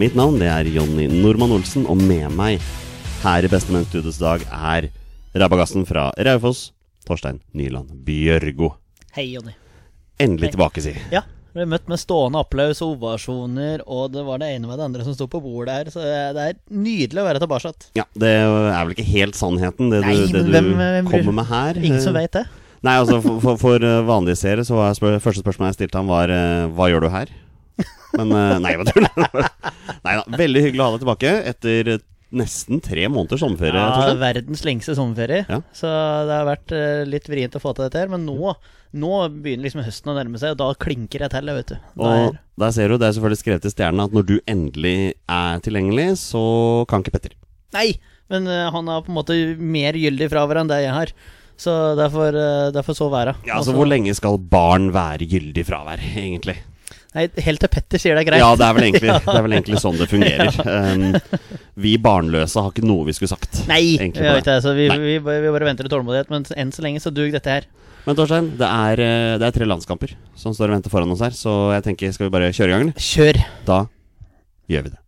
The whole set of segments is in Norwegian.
Mitt navn det er Jonny Normann Olsen, og med meg her i Bestemenn studios dag er rabagassen fra Raufoss, Torstein Nyland Bjørgo. Hei, Jonny. Endelig tilbake, si. Ja, ble møtt med stående applaus og ovasjoner, og det var det ene med det andre som sto på bordet her, så det er nydelig å være tilbake. Ja, det er vel ikke helt sannheten, det Nei, du, det du hvem- hvem kommer med her. Ingen som Eh, vet det. Nei, altså for, for, for vanlige seere så var spør første spørsmål jeg stilte ham, var uh, Hva gjør du her? Men uh, nei, hva tuller Nei da. Veldig hyggelig å ha deg tilbake etter uh, nesten tre måneders sommerferie. Ja, verdens lengste sommerferie. Ja. Så det har vært eh, litt vrient å få til dette her. Men nå, nå begynner liksom høsten å nærme seg, og da klinker jeg til, vet du. Og er, der ser du, det er selvfølgelig skrevet i stjernene at når du endelig er tilgjengelig, så kan ikke Petter. nei! Men eh, han har på en måte mer gyldig fravær enn det jeg har. Så derfor, derfor så være. Ja, altså så- Hvor lenge skal barn være gyldig fravær, egentlig? Nei, helt til Petter sier det er greit. Ja, det er vel egentlig, det er vel egentlig sånn det fungerer. Um, vi barnløse har ikke noe vi skulle sagt. Nei, vi, på vet det, så vi, Nei. vi, vi, bare venter i tålmodighet. Men enn så lenge så dug dette her. Men Torstein, det er, eh, det er tre landskamper som står og venter foran oss her, så jeg tenker, skal vi bare kjøre i gang. Kjør! Da gjør vi det.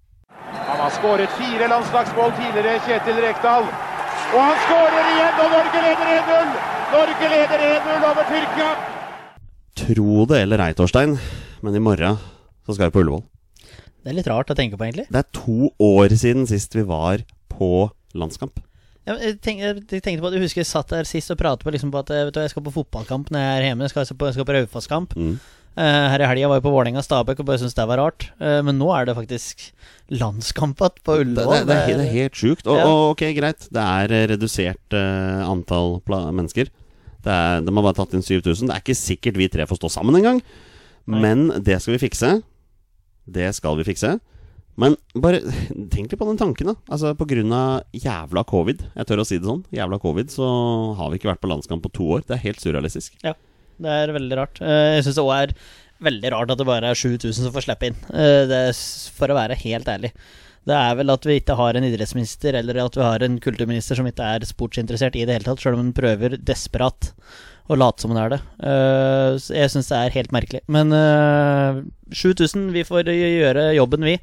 Han har skåret fire landslagsmål tidligere, Kjetil Rekdal. Og han skårer igjen, og Norge leder 1-0! Norge leder 1-0 over Tyrkia! Tro det eller ei, Torstein, men i morgen så skal vi på Ullevål. Det er litt rart å tenke på, egentlig. Det er to år siden sist vi var på landskamp. Ja, jeg, tenkte, jeg tenkte på at Jeg husker jeg satt der sist og pratet på, liksom på at eh, vet du, jeg skal på fotballkamp når jeg er hjemme. Jeg skal, på, jeg skal på Raufoss-kamp. Mm. Uh, her i helga var jeg på Vålerenga-Stabæk og bare syntes det var rart. Uh, men nå er det faktisk landskamp igjen på Ullevål. det, det, er, det er helt sjukt. Og, Ja. og ok, greit, det er redusert uh, antall mennesker. Det er, de har bare tatt inn 7000. Det er ikke sikkert vi tre får stå sammen engang. Nei. Men det skal vi fikse. Det skal vi fikse. Men bare tenk litt på den tanken, da. Altså På grunn av jævla covid, jeg tør å si det sånn, jævla covid, så har vi ikke vært på landskamp på to år. Det er helt surrealistisk. Ja, Det er veldig rart. Eh, jeg syns det òg er veldig rart at det bare er 7000 som får slippe inn. Eh, det er, for å være helt ærlig. Det er vel at vi ikke har en idrettsminister eller at vi har en kulturminister som ikke er sportsinteressert i det hele tatt, sjøl om hun prøver desperat å late som hun er det. Eh, jeg syns det er helt merkelig. Men eh, 7000, vi får gjøre jobben, vi.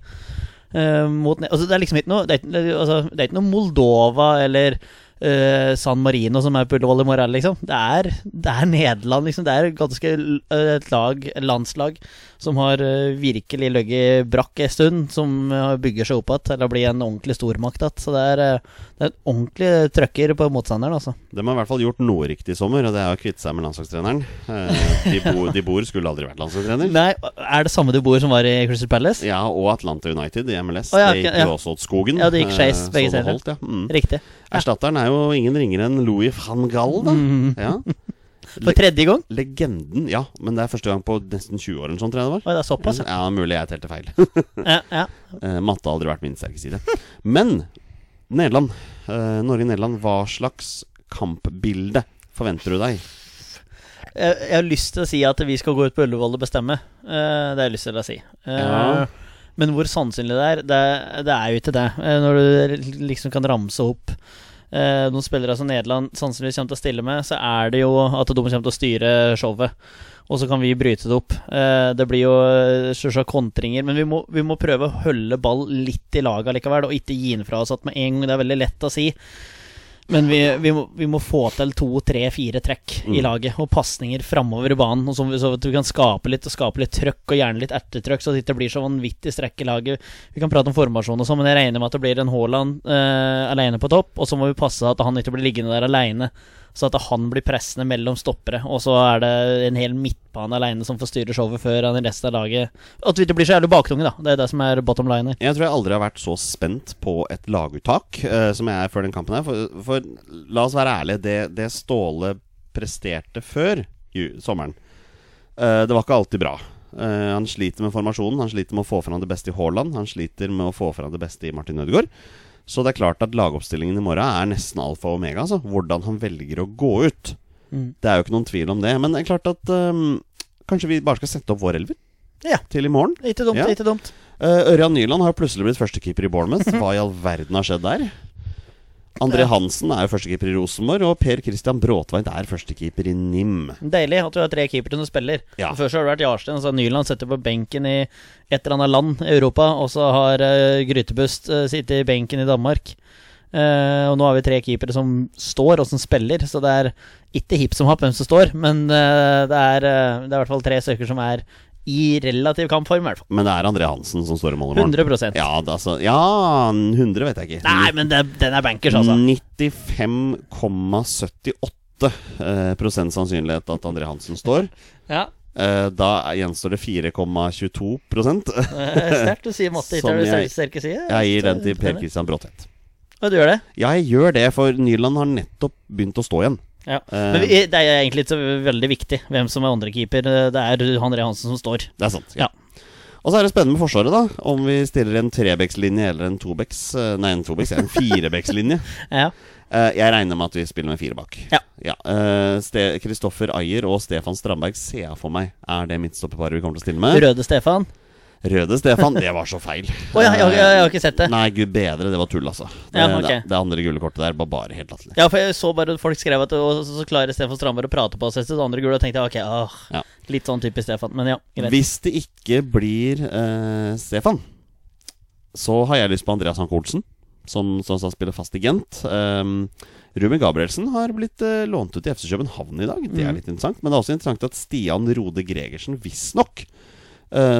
Eh, mot, altså, det er liksom ikke noe Det er altså, det er ikke noe Moldova eller eh, San Marino som er i morgen, liksom. Det er, det er Nederland, liksom. Det er ganske et lag, landslag, som har eh, virkelig ligget brakk en stund. Som eh, bygger seg opp igjen til å bli en ordentlig stormakt igjen. Så det er, det er en ordentlig trøkker på motstanderen, altså. De har i hvert fall gjort noe riktig i sommer, og det er å kvitte seg med landslagstreneren. De, Bo, de bor skulle aldri vært landslagstrener. Nei, er det samme du bor som var i Crystal Palace? Ja, og Atlanta United i MLS. Oh, ja, det gikk ja. jo også åt skogen. Ja, det gikk skeis, begge steder. ja. Mm. Riktig. Erstatteren er jo ingen ringere enn Louis van Gall, da. Mm. Ja. For tredje gang? Legenden, ja. Men det er første gang på nesten 20 år sånn, tror jeg det var. Oi, det er såpass, ja. Ja, mulig jeg telte feil. ja, ja. Uh, Matte har aldri vært min sterke side. Men Nederland. uh, Norge-Nederland. Hva slags kampbilde forventer du deg? jeg, jeg har lyst til å si at vi skal gå ut på Ullevål og bestemme. Uh, det har jeg lyst til å si. Eh, Ja. Men hvor sannsynlig det er, det, det er jo ikke det. Eh, når du liksom kan ramse opp eh, noen spillere som Nederland sannsynligvis kommer til å stille med, så er det jo at de kommer til å styre showet. Og så kan vi bryte det opp. Eh, det blir jo eh, selvsagt kontringer, men vi må, vi må prøve å holde ball litt i laget likevel, og ikke gi den fra oss at med en gang det er veldig lett å si Men vi, vi, må, vi må få til to, tre, fire trekk i Mm. laget. Og pasninger framover i banen. Og så, så at vi kan skape litt og skape litt trøkk, og gjerne litt ertetrøkk, så det ikke blir så vanvittig strekk i laget. Vi kan prate om formasjon og sånn, men jeg regner med at det blir en Haaland eh, alene på topp. Og så må vi passe at han ikke blir liggende der alene, så at han blir pressende mellom stoppere. Og så er det en hel midtbane alene som får styre showet før han i resten av laget At vi ikke blir så jævlig baktunge, da. Det er det som er bottom line. Jeg tror jeg aldri har vært så spent på et laguttak uh, som jeg er før den kampen her. For, for la oss være ærlige, det, det Ståle presterte før ju, sommeren, uh, det var ikke alltid bra. Uh, han sliter med formasjonen, han sliter med å få fram det beste i Haaland, han sliter med å få fram det beste i Martin Ødegaard. Så det er klart at lagoppstillingen i morgen er nesten alfa og omega. Altså. Hvordan han velger å gå ut. Mm. Det er jo ikke noen tvil om det. Men det er klart at um, kanskje vi bare skal sette opp vår elver Ja. til i morgen. Ikke dumt, Ja. ikke dumt. Uh, Ørjan Nyland har jo plutselig blitt førstekeeper i Bournemouth. Hva i all verden har skjedd der? André Hansen er jo førstekeeper i Rosenborg, og Per Christian Bråtveit er førstekeeper i NIM. Deilig at du har tre keepere som spiller. Ja. Før så har det vært Jarstein, så Nyland setter på benken i et eller annet land i Europa, og så har uh, Grytebust uh, sittet i benken i Danmark. Uh, og nå har vi tre keepere som står, og som spiller, så det er ikke hipp som happ hvem som står, men uh, det, er, uh, det er i hvert fall tre stykker som er i relativ kampform, i hvert fall. Men det er André Hansen som står i mål i morgen. 100% Ja, altså, ja, 100 vet jeg ikke. Nei, men det, den er bankers, altså. 95,78 eh, prosent sannsynlighet at André Hansen står. Ja, Eh, da gjenstår det 4,22 prosent. eh, Sterkt. å si matte, det jeg- sterke side? Jeg gir den til Per Christian Bråtveit. Og du gjør det? Ja, jeg gjør det, for Nyland har nettopp begynt å stå igjen. Ja. Eh, Men det er egentlig ikke veldig viktig hvem som er andrekeeper. Det er André Hansen som står. Det er sant. Ja. Og så er det spennende med Forsvaret, da. Om vi stiller en trebekslinje eller en tobeks eh, Nei, en tobeks, en firebekslinje. Ja. Eh, jeg regner med at vi spiller med fire bak. Ja. ja. Kristoffer Ayer og Stefan Strandberg ser jeg for meg er det midtstopperparet vi kommer til å stille med. Røde Stefan. Røde Stefan, det var så feil. oh, ja, jeg, har- jeg, har ikke sett det. Nei, gud bedre, det var tull, altså. Det, Ja, okay. det, det andre gule kortet der var bare helt latterlig. Ja, for jeg så bare folk skrev at og så, så klarer Stefan Strandberg å prate på oss etter det andre gule, og tenkte jeg ok, åh, Ja. litt sånn typisk Stefan. Men ja, greit. Hvis det ikke blir eh, Stefan, så har jeg lyst på Andreas Hanke Olsen, som, som, som spiller fast i Gent. Um, Ruben Gabrielsen har blitt eh, lånt ut til FC København i dag. Det er Mm. litt interessant. Men det er også interessant at Stian Rode Gregersen visstnok uh,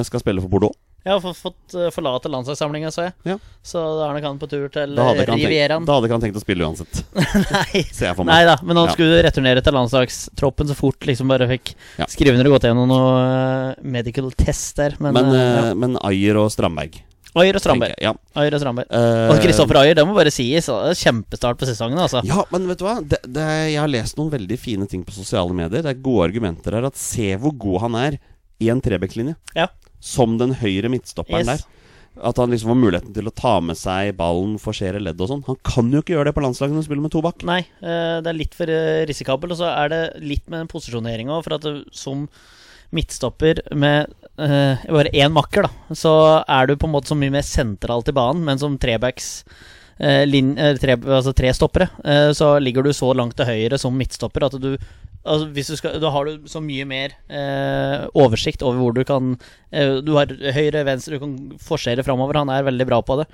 skal spille for Bordeaux. Jeg har fått, eh, forlate landslagssamlinga, så jeg. Ja. Så da er nok han på tur til eh, Rivieraen. da hadde ikke han tenkt å spille uansett, Nei. for Nei da, men han Ja. skulle returnere til landslagstroppen så fort liksom bare fikk Ja. skrive under og gått gjennom noe eh, medical test der. Men, Men, eh, ja. eh, men Ayer og Strandberg. Ayer og Strandberg. Ja. Ayer og Strandberg. uh, Og Kristoffer Ayer, det må bare sies. Kjempestart på sesongen, altså. Ja, men vet du hva? Det, det, jeg har lest noen veldig fine ting på sosiale medier. Det er gode argumenter her. At Se hvor god han er en Trebekk-linje. Ja. Som den høyre midtstopperen Yes. der. At han liksom får muligheten til å ta med seg ballen, forsere ledd og sånn. Han kan jo ikke gjøre det på landslaget når han spiller med to bak. Nei, eh, det er litt for risikabel risikabelt. Og så er det litt med den posisjoneringa. For at som midtstopper med eh, bare én makker, da, så er du på en måte så mye mer sentralt i banen. Men som trebacks eh, eh, tre, altså tre stoppere, eh, så ligger du så langt til høyre som midtstopper at du Altså du skal, Da har du så mye mer eh, oversikt over hvor du kan eh, Du har høyre, venstre, du kan forsere framover. Han er veldig bra på det.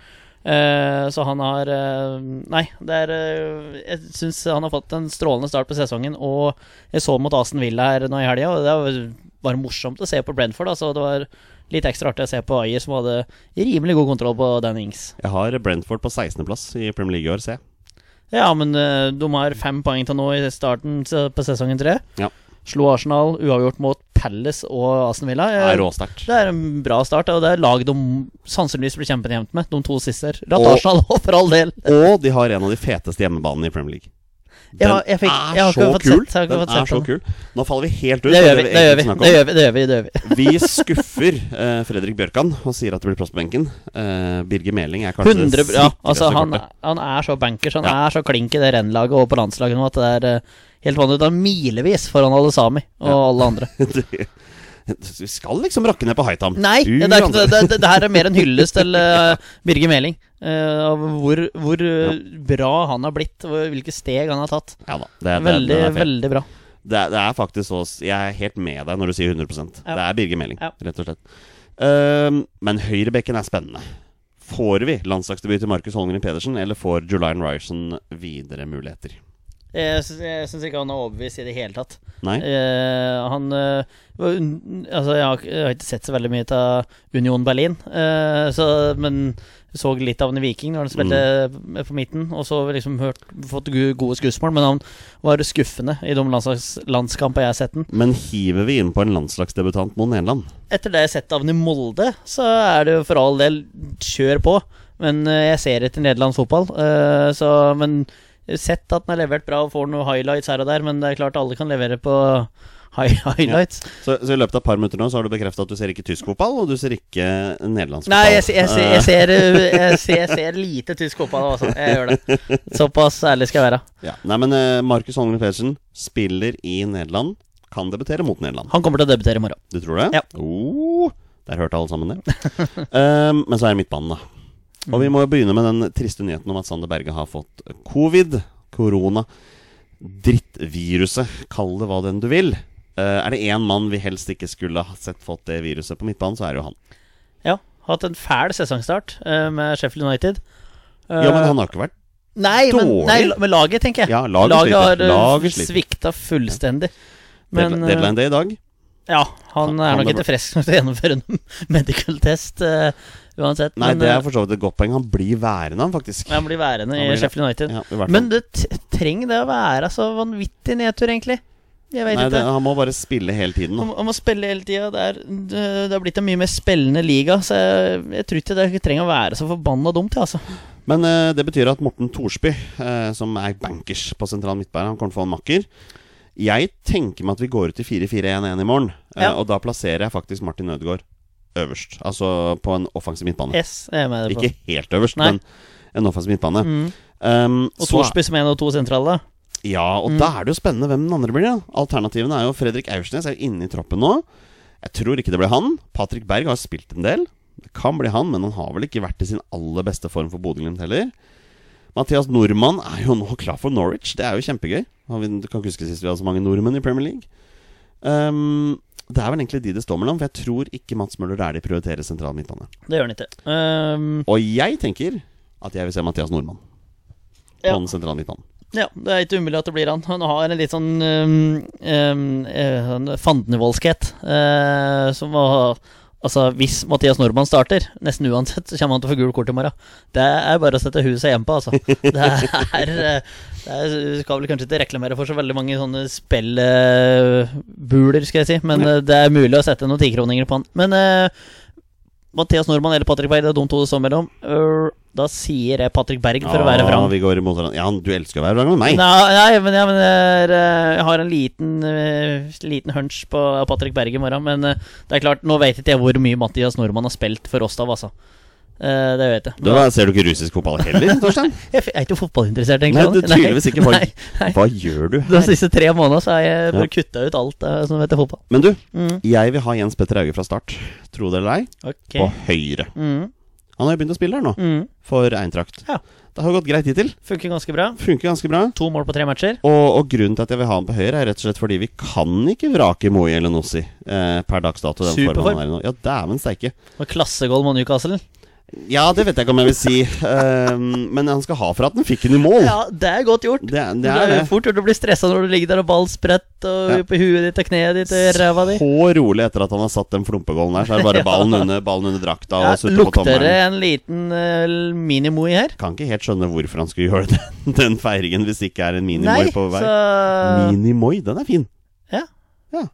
Eh, så han har eh, Nei, det er eh, Jeg syns han har fått en strålende start på sesongen. Og jeg så mot Aston Villa her nå i helga, og det var bare morsomt å se på Brentford. Altså, det var litt ekstra artig å se på Ayer, som hadde rimelig god kontroll på Dan Ings. Jeg har Brentford på 16.-plass i Premier League i år, ser jeg. Ja, men eh, de har fem poeng til nå i starten på sesongen tre. Ja. Slo Arsenal uavgjort mot Palace og Aston Villa. Det er råsterkt. Det er en bra start, og det er lag de sannsynligvis blir kjempejevnt med, de to siste. Ratt Arsenal òg, for all del. Og de har en av de feteste hjemmebanene i Premier League. Den har, fikk- er så fått kul! sett- Den er så kul. Nå faller vi helt ut. Det gjør vi. Det gjør vi. Det gjør vi, det gjør vi, det gjør vi. Vi skuffer uh, Fredrik Bjørkan og sier at det blir plass på benken. Uh, Birger Meling er kanskje 100 det ja, altså han, han er så bankers, han Ja. er så klink i det rennlaget og på landslaget nå at det er uh, helt vanlig. Det er milevis foran alle Sami og Ja. alle andre. Vi skal liksom rakke ned på Haitam. Nei, det, er ikke, det, det, det her er mer en hyllest til uh, Birger Meling. Eh, av hvor hvor ja. bra han har blitt, hvilke steg han har tatt. Ja da. Det, det, Veldig, det, er veldig bra. det, er, det er faktisk så Jeg er helt med deg når du sier 100 Ja. Det er Birger Meling, Ja. rett og slett. Uh, men høyrebekken er spennende. Får vi landslagsdebut til Markus Holmgren Pedersen, eller får Julian Ryerson videre muligheter? Jeg syns, jeg syns ikke han er overbevist i det hele tatt. Nei? Uh, han uh, Altså, jeg har, jeg har ikke sett så veldig mye av Union Berlin, eh, så, men så litt av en Viking når han spilte på midten. Og så liksom hørt, fått gode skussmål, men han var skuffende i de landslags, landskamper jeg har sett den. Men hiver vi inn på en landslagsdebutant mot Nederland? Etter det jeg har sett av den i Molde, så er det jo for all del kjør på. Men eh, jeg ser etter nederlandsk fotball. eh, så, men sett at han har levert bra og får noen highlights her og der. Men det er klart alle kan levere på high highlights. Så, så i løpet av et par minutter nå Så har du bekreftet at du ser ikke tysk fotball, og du ser ikke nederlandsk Nei, jeg, fotball. ser- jeg, ser- jeg, ser, eh, jeg, ser, jeg ser lite tysk fotball, altså. Jeg gjør det. Såpass ærlig skal jeg være. Ja. Nei, men uh, Markus Holmgren Pedersen spiller i Nederland. Kan debutere mot Nederland. Han kommer til å debutere i morgen. Du tror det? Ja. Oh, der hørte alle sammen det. um, men så er det midtbanen, da. Og vi må jo begynne med den triste nyheten om at Sander Berge har fått covid. Korona. Drittviruset. Kall det hva den du vil. Eh, er det én mann vi helst ikke skulle ha sett fått det viruset på midtbanen, så er det jo han. Ja, hatt en fæl sesongstart eh, med Sheffield United. Eh, Ja, men han har ikke vært Nei, men, nei, med laget, tenker jeg. Ja, laget sliter. har eh, Laget svikta fullstendig. Men Deadline- eh, day i dag. Ja, han Han- er nok ikke frisk nok til å gjennomføre en medical test uh, uansett. Nei, men det er eh, for så vidt et godt poeng. Han blir værende, han, faktisk. han blir værende Han blir i Sheffield United. Ja, i. Men det trenger det å være så vanvittig nedtur, egentlig? Jeg vet Nei, ikke. det, han må bare spille hele tiden. Han, Da. han må spille hele tida. Det, er- det, det har blitt en mye mer spillende liga, så jeg, jeg tror ikke det trenger å være så forbanna dumt, altså. Men eh, det betyr at Morten Thorsby, eh, som er bankers på sentral midtbane, han kommer til å få en makker. Jeg tenker meg at vi går ut i 4-4-1-1 i morgen. eh, Ja. Og da plasserer jeg faktisk Martin Ødegaard øverst. Altså på en offensiv midtbane. S er med deg på. Ikke helt øverst, Nei. men en offensiv midtbane. Mm. Um, Og Thorsby som en og to sentrale. Ja, og da er det jo spennende hvem den andre blir. Ja. Alternativene er jo Fredrik Aursnes er jo inne i troppen nå. Jeg tror ikke det blir han. Patrick Berg har spilt en del. Det kan bli han, men han har vel ikke vært i sin aller beste form for Bodø-Glimt heller. Mathias Nordmann er jo nå klar for Norwich. Det er jo kjempegøy. Du kan ikke huske sist vi hadde så mange nordmenn i Premier League. Um, det er vel egentlig de det står mellom, for jeg tror ikke Mats Møller er de prioriterer sentral midtbane. Det gjør han ikke. Um, Og jeg tenker at jeg vil se Mathias Nordmann på Ja. den sentrale midtbanen. Ja, det er ikke umulig at det blir han. Han har en litt sånn um, um, eh, sånn fandenivoldskhet. uh, som å Altså, hvis Mathias Nordmann starter, nesten uansett, så kommer han til å få gul kort i morgen. Det er bare å sette huset hjem på, altså. Det er, eh, det er Skal vel kanskje ikke reklamere for så veldig mange sånne spillbuler, skal jeg si, men det er mulig å sette noen tikroninger på han. Men uh, Mathias Nordmann eller Patrick Berg, det er de to det står mellom. Øh, da sier jeg Patrick Berg for å være Ja, vrang. vi går imot hverandre. Ja, du elsker å være vrang med meg. Nei, nei, men, ja, men er, eh, jeg har en liten, eh, liten hunch på Patrick Berg i morgen. Men eh, det er klart, nå vet ikke jeg hvor mye Mathias Nordmann har spilt for Rostov, altså. Eh, det vet jeg. Da, da ser du ikke russisk fotball heller, Torstein? Jeg er ikke fotballinteressert, Nei, egentlig. du tydeligvis ikke. Hva, Nei, nei. hva gjør du De siste tre månedene så har jeg Ja. kutta ut alt eh, som heter fotball. Men du, Mm. jeg vil ha Jens Petter Hauge fra start. Tro det eller ei. okay. På høyre. Mm. Han har jo begynt å spille her nå, Mm. for Eintracht. Ja. Det har gått greit hittil. Funker ganske bra. Funker ganske bra. To mål på tre matcher. Og, og grunnen til at jeg vil ha han på høyre, er rett og slett fordi vi kan ikke vrake Moi eller Nossi eh, per dags dato. Den Superform. er. Ja, dæven steike. Og klassegoal mot Newcastle. Ja, det vet jeg ikke om jeg vil si. Ehm, men han skal ha for at han fikk den i mål. Ja, det er godt gjort. Det, det Det er det. fort gjort å bli stressa når du ligger der og ball spredt og Ja. på huet ditt og kneet ditt og ræva di. Så rolig etter at han har satt den flumpegålen der, så er det bare Ja. ballen under, ballen under drakta Ja, og sutte på lukter det en liten uh, minimoi her? Kan ikke helt skjønne hvorfor han skulle gjøre den, den feiringen hvis det ikke er en minimoi på vei. så Minimoi, den er fin. Ja. Ja.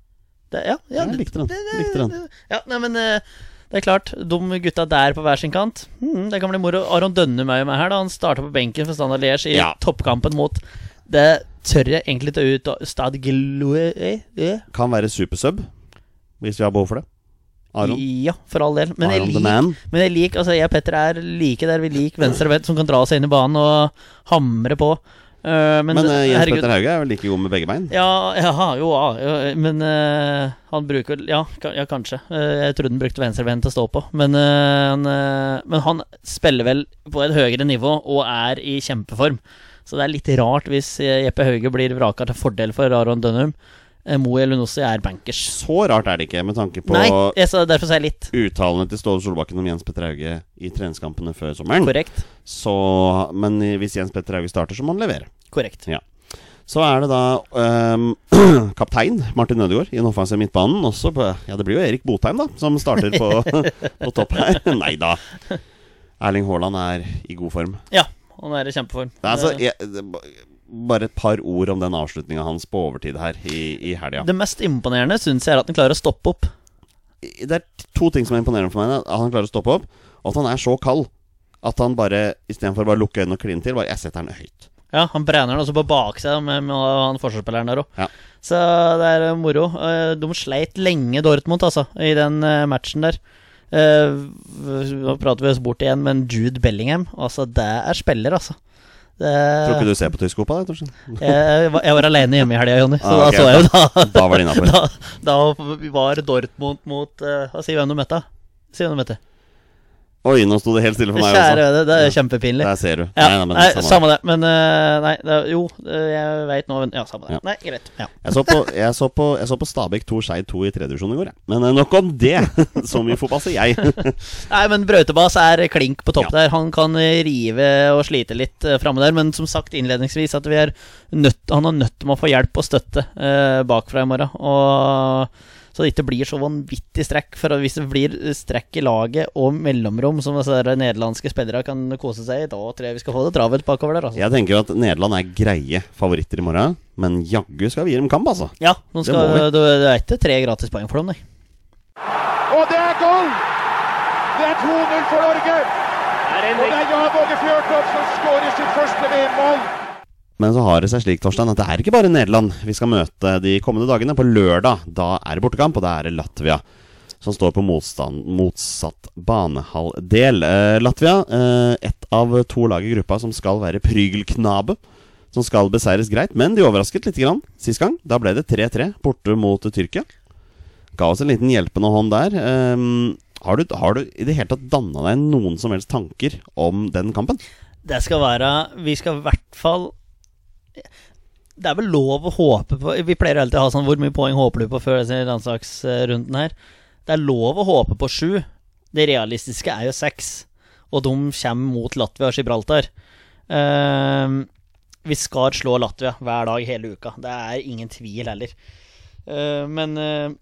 Det, ja, ja, Jeg likte den. Likte den. Ja, nei, men eh, det er klart, de gutta der på hver sin kant Mm, Det kan bli moro. Aron Dønnum er jo med her. da Han starta på benken for Standard Liège i Ja. toppkampen mot Det tør jeg egentlig ta ut Stad Geloe eh, Kan være supersub hvis vi har behov for det. Aron. Ja, for all del. Men Aron jeg liker man. Men jeg liker, altså jeg og Petter er like der vi liker venstre og venstre, som kan dra seg inn i banen og hamre på. Eh, men Men, uh, Jens Petter Hauge er jo like god med begge bein. Ja, ja jo, ja, men uh, han bruker vel Ja, ja kanskje. Jeg trodde han brukte venstreben til å stå på. Men, han, men han spiller vel på et høyere nivå og er i kjempeform. Så det er litt rart hvis Jeppe Hauge blir vraka til fordel for Aron Dønnum. Moe Elunossi er bankers. Så rart er det ikke, med tanke på Nei, jeg sa, derfor sa jeg litt. uttalene til Ståle Solbakken om Jens Petter Hauge i treningskampene før sommeren. Korrekt. Så, men hvis Jens Petter Hauge starter, så må han levere. Korrekt. Ja. Så er det da um, kaptein Martin Ødegaard i den offensive midtbanen. Også på, ja, det blir jo Erik Botheim, da, som starter på, på topp her. Nei da. Erling Haaland er i god form. Ja, han er i kjempeform. Det er altså, jeg, bare et par ord om den avslutninga hans på overtid her i, i helga. Det mest imponerende syns jeg er at han klarer å stoppe opp. Det er to ting som er imponerende for meg. At han klarer å stoppe opp, og at han er så kald. At han bare istedenfor bare å lukke øynene og kline til, bare Jeg setter den høyt. Ja, Han brenner den også på baksida med, med han forsvarsspilleren der òg. Ja. Så det er eh, moro. Eh, De sleit lenge, Dortmund, altså, i den eh, matchen der. Nå prater vi oss bort igjen, men Jude Bellingham, altså, det er spiller, altså. Det, Tror ikke du ser på tysk fotball, Torstein? jeg, var- jeg var alene hjemme i helga, Jonny, så Ah, okay. da så jeg jo da Da var det innafor. da, da var Dortmund mot uh, sier hvem du møtte? Si hvem du møtte. Oi, nå sto det helt stille for meg Kjære også. det er kjempepinlig. Der ser du. Ja, Nei, nei, men nei, samme. det. Men eh, nei, det, jo, eh, jeg veit nå Ja, samme det. Ja. Nei, greit. Ja. Jeg så på, jeg så på, jeg så på Stabæk 2 Skeid 2 i tredjevisjon i går, jeg. Men eh, nok om det. Så mye fotball sier jeg. Nei, men Brautebas er klink på topp der. Han kan rive og slite litt framme der. Men som sagt innledningsvis, at vi er nødt, han er nødt til å få hjelp og støtte eh, bakfra i morgen. Og så det ikke blir så vanvittig strekk. For hvis det blir strekk i laget og mellomrom, som nederlandske spillere kan kose seg i, da tror jeg vi skal få det travelt bakover der. Altså. Jeg tenker at Nederland er greie favoritter i morgen, men jaggu skal vi gi dem kamp, altså. Ja, Det skal, må vi. det, det er ikke tre gratispoeng for dem, nei. Og det er goal! Det er 2-0 for Norge! Og det er Jan Åge Fjørtoft som skårer sitt første VM-mål. Men så har det seg slik, Torstein, at det er ikke bare Nederland vi skal møte de kommende dagene. På lørdag da er det bortekamp, og da er det Latvia som står på motstand, motsatt banehalvdel. Eh, Latvia, eh, ett av to lag i gruppa som skal være prygelknabe. Som skal beseires greit, men de overrasket litt grann sist gang. Da ble det 3-3 borte mot Tyrkia. Ga oss en liten hjelpende hånd der. Eh, har, du, har du i det hele tatt danna deg noen som helst tanker om den kampen? Det skal være Vi skal i hvert fall Det er vel lov å håpe på Vi pleier alltid å ha sånn Hvor mye poeng håper du på før denne landslagsrunden her? Det er lov å håpe på sju. Det realistiske er jo seks. Og de kommer mot Latvia og Gibraltar. Uh, vi skal slå Latvia hver dag hele uka. Det er ingen tvil heller. Uh, men uh,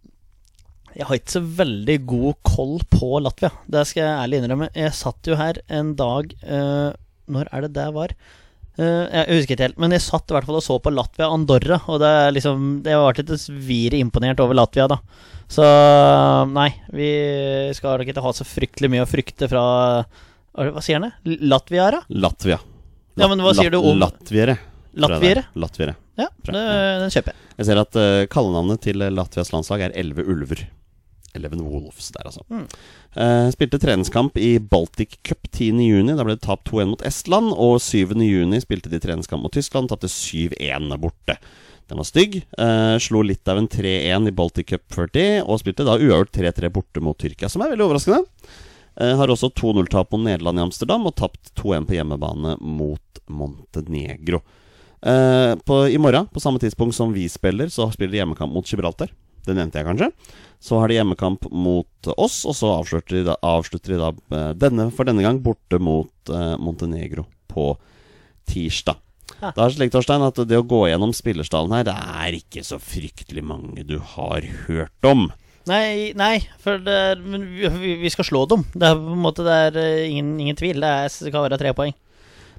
jeg har ikke så veldig god koll på Latvia. Det skal jeg ærlig innrømme. Jeg satt jo her en dag eh, Når er det det var? Eh, jeg husker ikke helt, men jeg satt i hvert fall og så på Latvia-Andorra. Og det er liksom Jeg var ikke svire imponert over Latvia, da. Så nei, vi skal nok ikke ha så fryktelig mye å frykte fra Hva sier han? det? Latviara? Latvia. Ja, men hva sier du om- Latviere. er. Latviere? Latviere. Ja, det, den kjøper jeg. Jeg ser at uh, kallenavnet til eh, Latvias landslag er Elleve ulver. Eleven Wolves der, altså. Mm. Uh, spilte treningskamp i Baltic Cup 10.6. Da ble det tapt 2-1 mot Estland. Og 7.6 spilte de treningskamp mot Tyskland. Tapte 7-1 borte. Den var stygg. Uh, slo Litauen 3-1 i Baltic Cup 40, og spilte da uavgjort 3-3 borte mot Tyrkia, som er veldig overraskende. Uh, har også 2-0-tap mot Nederland i Amsterdam, og tapt 2-1 på hjemmebane mot Montenegro. Uh, på, I morgen, på samme tidspunkt som vi spiller, så spiller de hjemmekamp mot Gibraltar. Det nevnte jeg kanskje. Så har de hjemmekamp mot oss, og så avslutter de da, avslutter de da eh, denne, for denne gang borte mot eh, Montenegro på tirsdag. Ja. Det er slik, Torstein, at det å gå gjennom spillerstallen her, det er ikke så fryktelig mange du har hørt om. Nei, nei, for det er, vi, vi- vi skal slå dem. Det er på en måte Det er eh, ingen, ingen tvil. Det, er, det kan være tre poeng.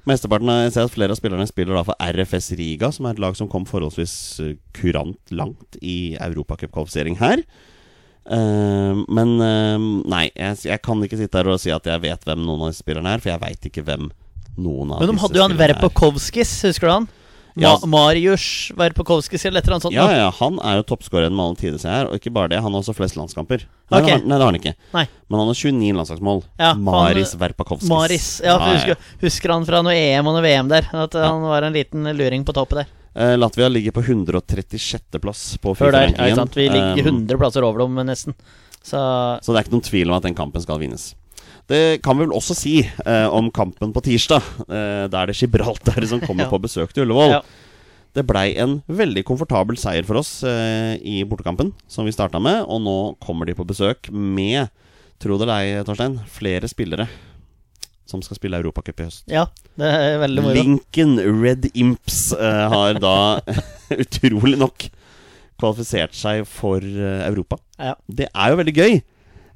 Mesteparten av, Jeg ser at flere av spillerne spiller da for RFS Riga, som er et lag som kom forholdsvis eh, kurant langt i europacupkvalifisering her. Uh, men uh, nei, jeg, jeg kan ikke sitte her og si at jeg vet hvem noen av disse spillerne er, for jeg veit ikke hvem noen av Men de disse hadde jo han er. Verpakovskis, husker du han? Ma Marius Verpakovskis eller et eller annet sånt. Ja, ja, han er jo toppskåreren med alle tider, ser jeg her. Og ikke bare det, han har også flest landskamper. Nei, okay. det, har, nei det har han ikke. Nei. Men han har 29 landslagsmål. Ja, Maris Verpakovskis. Maris. Ja, for husker, husker han fra noe EM og noe VM der? At Ja. han var en liten luring på toppet der. Eh, Latvia ligger på 136.-plass på Før? Vi ligger Um, 100 plasser over dem, nesten. Så Så det er ikke noen tvil om at den kampen skal vinnes. Det kan vi vel også si eh, om kampen på tirsdag. Eh, da er det Gibraltar som kommer Ja. på besøk til Ullevål. Ja. Det blei en veldig komfortabel seier for oss eh, i bortekampen, som vi starta med. Og nå kommer de på besøk med, tro det eller ei, Torstein, flere spillere som skal spille Europacup i høst. Ja, det er veldig moro. Lincoln Red Imps eh, har da utrolig nok kvalifisert seg for eh, Europa. Ja. Det er jo veldig gøy.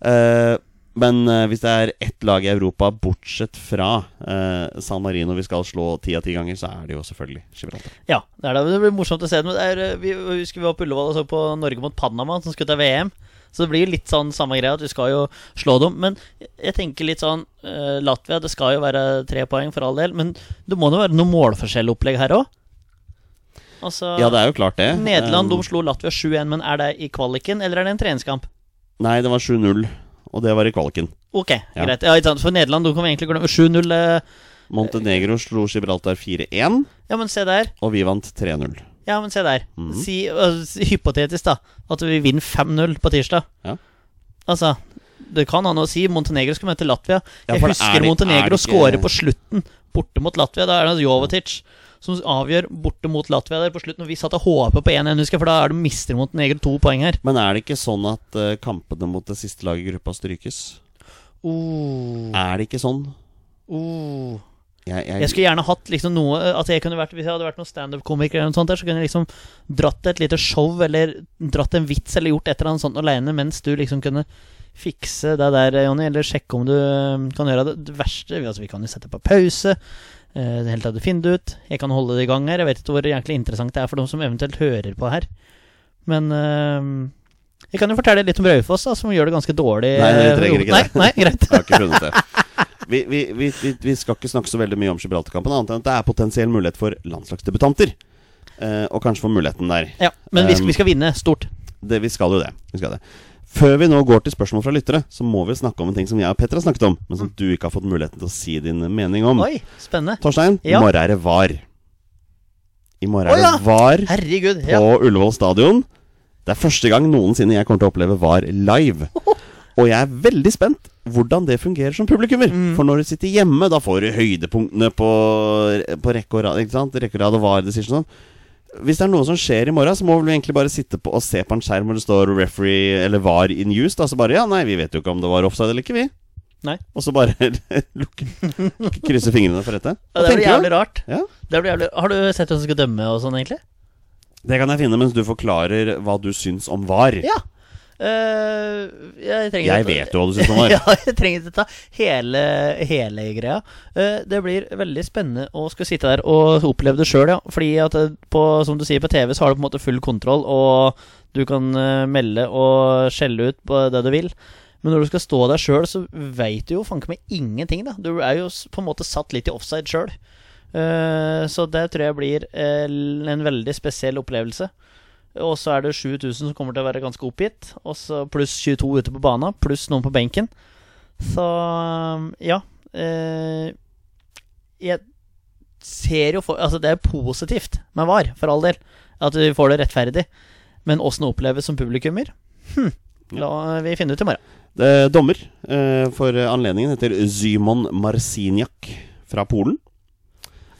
Eh, men uh, hvis det er ett lag i Europa, bortsett fra uh, San Marino, vi skal slå ti av ti ganger, så er det jo selvfølgelig Gibraltar. Ja, det er det. Det blir morsomt å se. Men det er, eh, vi, vi husker vi var på Ullevål og så på Norge mot Panama, som skulle til VM. Så det blir litt sånn samme greia, at vi skal jo slå dem. Men jeg tenker litt sånn uh, Latvia, det skal jo være tre poeng for all del. Men det må jo være noe målforskjellopplegg her òg? Altså Ja, det er jo klart det. Nederland um, de slo Latvia 7-1, men er det i kvaliken, eller er det en treningskamp? Nei, det var 7-0, og det var i kvaliken. Ok, Ja. greit. Ja, ikke sant. For Nederland de kan vi egentlig glemme 7-0. eh, Montenegro slo Gibraltar 4-1, Ja, men se der. og vi vant 3-0. Ja, men se der. Mhm. Si, hypotetisk, da, at vi vinner 5-0 på tirsdag. Ja. Altså, det kan han å si. Montenegro skal møte Latvia. Ja, Jeg er husker det- Montenegro skåre på slutten, borte mot Latvia. Da er det Jovetic som avgjør borte mot Latvia der på slutten. Og vi satt og håpet på 1-1, husker jeg, for da er det mister mot Neger to poeng her. Men er det ikke sånn at uh, kampene mot det siste laget i gruppa strykes? Uh. Er det ikke sånn? Uh. Jeg, jeg, Jeg skulle gjerne hatt liksom noe At jeg kunne vært Hvis jeg hadde vært noen standup-komiker, eller noe sånt der, så kunne jeg liksom dratt et lite show, eller dratt en vits, eller gjort et eller annet sånt aleine, mens du liksom kunne fikse det der, Jonny, eller sjekke om du øh, kan gjøre det. Det verste Altså, vi kan jo sette på pause. Uh, det hele tatt finne det ut. Jeg kan holde det i gang her. Jeg vet ikke hvor jæklig interessant det er for de som eventuelt hører på her. Men uh, jeg kan jo fortelle litt om Raufoss, som gjør det ganske dårlig. Nei, vi trenger ikke nei, det. Nei, greit. Jeg har ikke funnet det. Vi, vi, vi, vi, skal ikke snakke så veldig mye om Gibraltar-kampen, annet enn at det er potensiell mulighet for landslagsdebutanter. Uh, og kanskje få muligheten der. Ja, men vi, skal- vi skal vinne stort. Det, vi skal jo det. Vi skal det. Før vi nå går til spørsmål fra lyttere, så må vi snakke om en ting som jeg og Petter har snakket om, men som du ikke har fått muligheten til å si din mening om. Oi, spennende. Torstein, Ja. i morgen er det VAR. I morgen er ja. det VAR Herregud. på Ja. Ullevål stadion. Det er første gang noensinne jeg kommer til å oppleve VAR live. Og jeg er veldig spent hvordan det fungerer som publikummer. Mm. For når du sitter hjemme, da får du høydepunktene på, på rekke og rad. Ikke sant? Rekke og rad og VAR decision og sånn. Hvis det er noe som skjer i morgen, så må vi egentlig bare sitte på og se på en skjerm hvor det står referee eller VAR in use. Da, så bare Ja, nei, vi vet jo ikke om det var offside eller ikke, vi. Nei. Og så bare lukke Krysse fingrene for dette. Ja, det blir jævlig rart. Ja. Det blir jævlig. Har du sett hvem som skal dømme og sånn, egentlig? Det kan jeg finne mens du forklarer hva du syns om VAR. Ja. Eh, jeg Jeg vet jo hva du syns om det. ja, jeg trenger ikke ta hele, hele greia. Uh, det blir veldig spennende å skulle sitte der og oppleve det sjøl, ja. Fordi at eh, på, som du sier, på TV så har du på en måte full kontroll, og du kan melde og skjelle ut på det du vil. Men når du skal stå der sjøl, så veit du jo fanken meg ingenting, da. Du er jo på en måte satt litt i offside sjøl. så det tror jeg blir en veldig spesiell opplevelse. Og så er det 7000 som kommer til å være ganske oppgitt. Og så pluss 22 ute på bana, pluss noen på benken. Så ja. Eh, jeg ser jo for Altså, det er positivt med VAR, for all del. At vi får det rettferdig. Men åssen det oppleves som publikummer hm, La vi finne ut i morgen. Eh, dommer eh, for anledningen heter Zymon Marciniak fra Polen.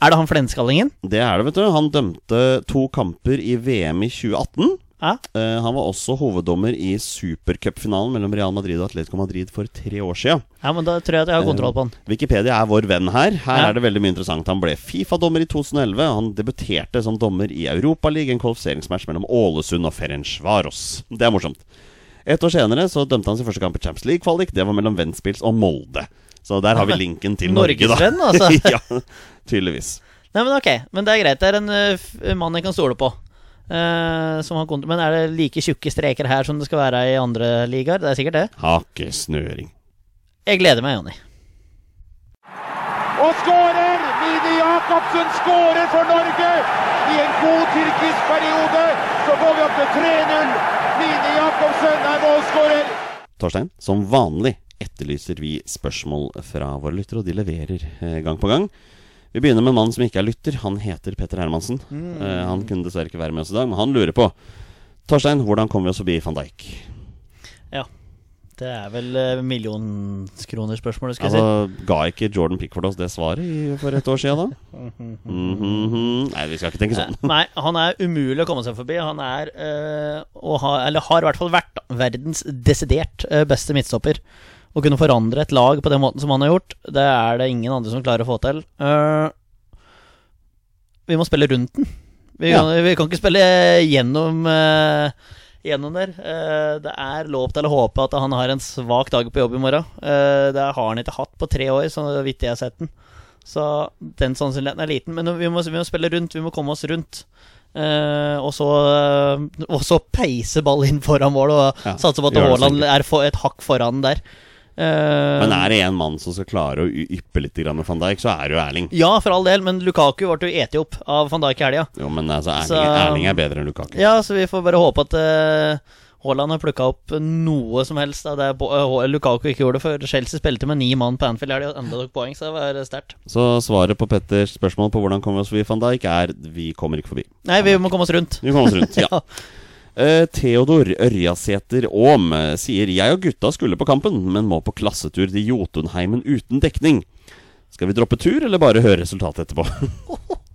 Er det han flenskallingen? Det er det, vet du. Han dømte to kamper i VM i 2018. Ja. Uh, han var også hoveddommer i supercupfinalen mellom Real Madrid og Atletico Madrid for tre år siden. ja, men da tror jeg at jeg har kontroll på han. Wikipedia er vår venn her. Her Ja. er det veldig mye interessant. Han ble Fifa-dommer i 2011. Han debuterte som dommer i Europaligaen, en kvalifiseringsmatch mellom Ålesund og Ferencvaros. Det er morsomt. Et år senere så dømte han sin første kamp i Champions League-kvalik. Det var mellom Ventspils og Molde. Så der har vi linken til Norge, da. Norgesvenn, altså. ja, tydeligvis. Nei, men ok. Men det er greit. Det er en uh, mann jeg kan stole på. Uh, som har men er det like tjukke streker her som det skal være i andre ligaer? Det er sikkert det. Hakesnøring. Jeg gleder meg, Jonny. Og skårer! Mini Jacobsen skårer for Norge! I en god tyrkisk periode så går vi opp til 3-0. Mini Jacobsen er målskårer. Torstein, som vanlig etterlyser vi spørsmål fra våre lyttere, og de leverer eh, gang på gang. Vi begynner med en mann som ikke er lytter. Han heter Petter Hermansen. Eh, han kunne dessverre ikke være med oss i dag, men han lurer på Torstein, hvordan kommer vi oss forbi van Dijk? Ja, Det er vel uh, millionskronerspørsmålet, skal jeg si. Ga ikke Jordan Pickford oss det svaret i, for et år siden, da? Mhm. Nei, vi skal ikke tenke sånn. Nei, han er umulig å komme seg forbi. Han er, øh, og har, eller har i hvert fall vært, verdens desidert beste midtstopper. Å kunne forandre et lag på den måten som han har gjort, det er det ingen andre som klarer å få til. Uh, vi må spille rundt den. Vi, Ja. kan, vi kan ikke spille gjennom uh, Gjennom der. Uh, det er lov til å håpe at han har en svak dag på jobb i morgen. Det har han ikke hatt på tre år, så vidt jeg har sett den. Så den sannsynligheten er liten. Men vi må, vi må spille rundt, vi må komme oss rundt. Uh, og, så, uh, og så peise ball inn foran mål og Ja, satse på at Haaland er for, et hakk foran der. Uh, Men er det en mann som skal klare å yppe litt med van Dijk, så er det jo Erling. Ja, for all del, men Lukaku ble jo eti opp av van Dijk i helga. Jo, men altså, Erling, Så- Erling er bedre enn Lukaku. Ja, så vi får bare håpe at uh, Haaland har plukka opp noe som helst av det uh, Lukaku ikke gjorde, for Chelsea spilte med ni mann på Anfield helga og enda tok poeng, så det var sterkt. Så svaret på Petters spørsmål på hvordan kommer vi oss forbi van Dijk, er vi kommer ikke forbi. Nei, vi må komme oss rundt. Vi kommer oss rundt, ja. Eh, Theodor Ørjasæter Aam eh, sier Jeg og gutta skulle på kampen, men må på klassetur til Jotunheimen uten dekning. Skal vi droppe tur, eller bare høre resultatet etterpå?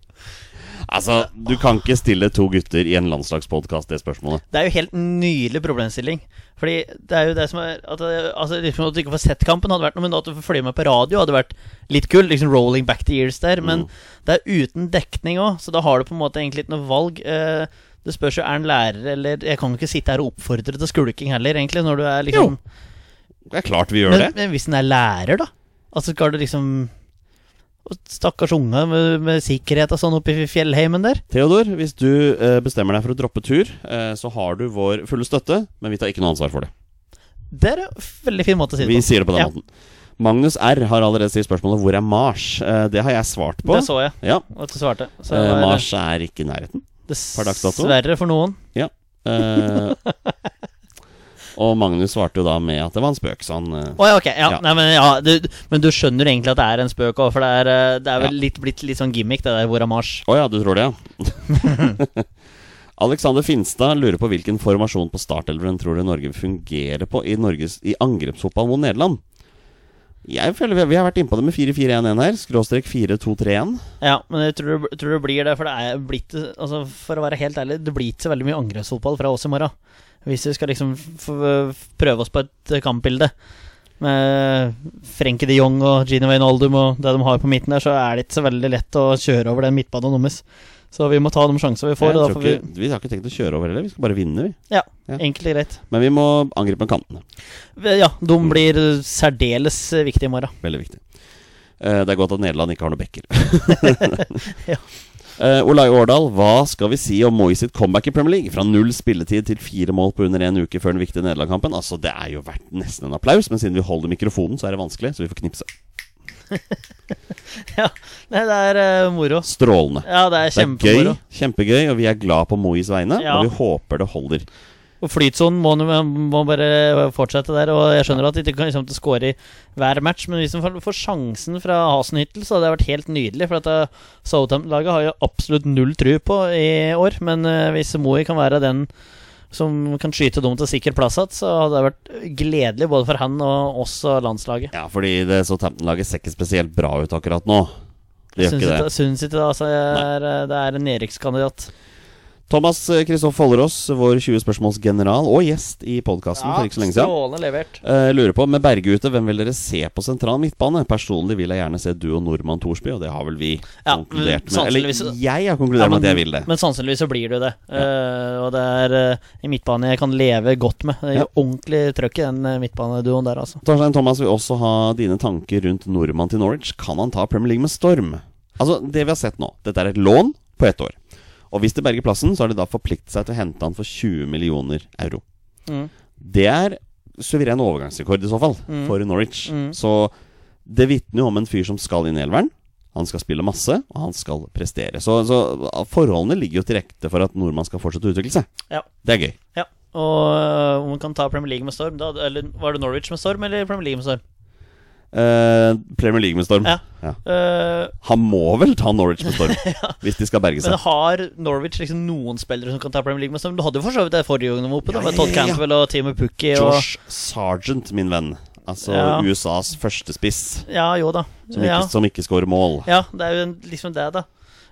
altså, du kan ikke stille to gutter i en landslagspodkast det spørsmålet. Det er jo helt nydelig problemstilling. Fordi det er jo det som er At, det, altså, liksom at du ikke får sett kampen, hadde vært noe, men at du får følge med på radio, hadde vært litt kult. Liksom rolling back the years der. Men det er uten dekning òg, så da har du på en måte egentlig ikke noe valg. Eh, det spørs jo er han lærer eller Jeg kan jo ikke sitte her og oppfordre til skulking heller, egentlig, når du er liksom Jo, Det er klart vi gjør men, det. men hvis han er lærer, da? Altså skal du liksom Stakkars unge med, med sikkerhet og sånn oppe i fjellheimen der. Theodor, hvis du eh, bestemmer deg for å droppe tur, eh, så har du vår fulle støtte, men vi tar ikke noe ansvar for det. Det er en veldig fin måte å si det Vi på. sier det på den Ja. måten. Magnus R har allerede stilt spørsmålet 'Hvor er Mars?' Eh, det har jeg svart på. Det så jeg Ja, at du svarte. Så eh, Mars er ikke i nærheten. Dessverre for noen. Eh, og Magnus svarte jo da med at det var en spøk, så han Å ja, okay. Ja, Ja. Nei, men, ja, du, men du skjønner egentlig at det er en spøk òg, for det er, eh, det er vel Ja. litt, blitt litt sånn gimmick, det der hvor er Mars. Å ja, du tror det, ja? Alexander Finstad lurer på hvilken formasjon på startelveren tror du Norge fungerer på i, Norges, i angrepsfotball mot Nederland. Jeg føler vi, vi har vært innpå det med 4-4-1-1 her. Skråstrek 4-2-3-1. Ja, men jeg tror, tror det blir det, for det er blitt altså, For å være helt ærlig, det blir ikke så veldig mye angrepsfotball fra oss i morgen. Hvis vi skal liksom prøve oss på et kampbilde med Frenkie de Jong og Gino Wijnaldum og det de har på midten der, så er det ikke så veldig lett å kjøre over den midtbanen deres. Så vi må ta de sjansene vi får. Får vi, vi har ikke tenkt å kjøre over heller, vi skal bare vinne, vi. ja, Ja. enkelt og greit. Men vi må angripe kantene. Ja, de blir særdeles viktige i morgen. Veldig viktig. Eh, det er godt at Nederland ikke har noen bekker. Ja. Uh, Olai Årdal, hva skal vi si om Moi sitt comeback i Premier League? Fra null spilletid til fire mål på under en uke før den viktige Nederland-kampen. Altså, Det er jo verdt nesten en applaus, men siden vi holder mikrofonen, så er det vanskelig, så vi får knipse. Ja, det er uh, moro. Strålende. Ja, det er Det er gøy, kjempegøy, og vi er glad på Mois vegne, Ja. og vi håper det holder. Og Flytsonen må, må bare fortsette der. Og jeg skjønner at de ikke kan liksom til å score i hver match, men hvis de får- får sjansen fra Hasenhyttel, så hadde det vært helt nydelig. For at eh, Southampton-laget har jo absolutt null tru på i år. Men eh, hvis Moe kan være den som kan skyte dem til sikker plass igjen, så hadde det vært gledelig både for han og oss og landslaget. Ja, fordi det Southampton-laget ser ikke spesielt bra ut akkurat nå. Det gjør ikke det. syns ikke det. Altså, er, eh, det er en nedrykkskandidat. Thomas Kristoff Follerås, vår 20 spørsmålsgeneral og gjest i podkasten for ikke så lenge siden. Strålende levert. uh, lurer på, med Berge ute, hvem vil dere se på sentral midtbane? Personlig vil jeg gjerne se du og Nordmann Thorsby, og det har vel vi Ja, konkludert med. Eller jeg har konkludert Ja, med at jeg vil det. Men sannsynligvis så blir jo det. Eh, og det er uh, en midtbane jeg kan leve godt med. Det er Ja. Ordentlig trøkk i den uh, midtbaneduoen der, altså. Torstein Thomas vil også ha dine tanker rundt Nordmann til Norwich. Kan han ta Premier League med storm? Altså, det vi har sett nå, dette er et lån på ett år. Og hvis det berger plassen, så har de da forpliktet seg til å hente han for 20 millioner euro. Mm. Det er suveren overgangsrekord i så fall, Mm. for Norwich. Mm. Så det vitner jo om en fyr som skal inn i elveren. Han skal spille masse, og han skal prestere. Så, så forholdene ligger jo til rette for at nordmann skal fortsette å utvikle seg. Ja. Det er gøy. ja. Og uh, om man kan ta Premier League med storm da, Eller var det Norwich med storm, eller Premier League med storm? Eh, Premier League med storm. Ja. Ja. Uh, Han må vel ta Norwich med storm, hvis de skal berge seg. men har Norwich liksom noen spillere som kan ta Premier League? med storm? Du hadde jo for så vidt det forrige gang de var oppe, da, med ja, Todd Campbell ja. Cantwell og Timo Pukki. Og, Josh Sargent, min venn. Altså Ja. USAs førstespiss, ja, jo da. som ikke, Ja, som ikke scorer mål. ja det er jo liksom det, da.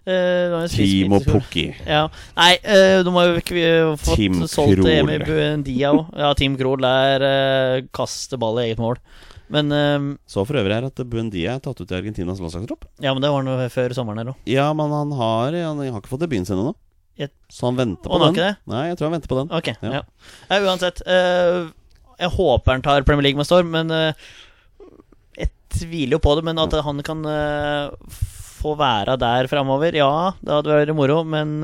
Uh, spiss Timo Pukki. Ja. Nei, uh, de har jo ikke eh, fått Team solgt hjemme Emi Buendia òg. Ja, Team Krohl er uh, kaste ball i eget mål. Men eh, Så for øvrig her at Buendia er tatt ut i Argentinas landslagstropp. Ja, men det var noe før sommeren her òg. Ja, men han har, han har ikke fått debuten sin ennå. Så han venter på den. Nei, jeg tror han venter på den. Ok, Ja. ja. ja. Uansett. Uh, jeg håper han tar Premier League med storm, men uh, jeg tviler jo på det. Men at han kan uh, få være der framover, ja, det hadde vært moro. Men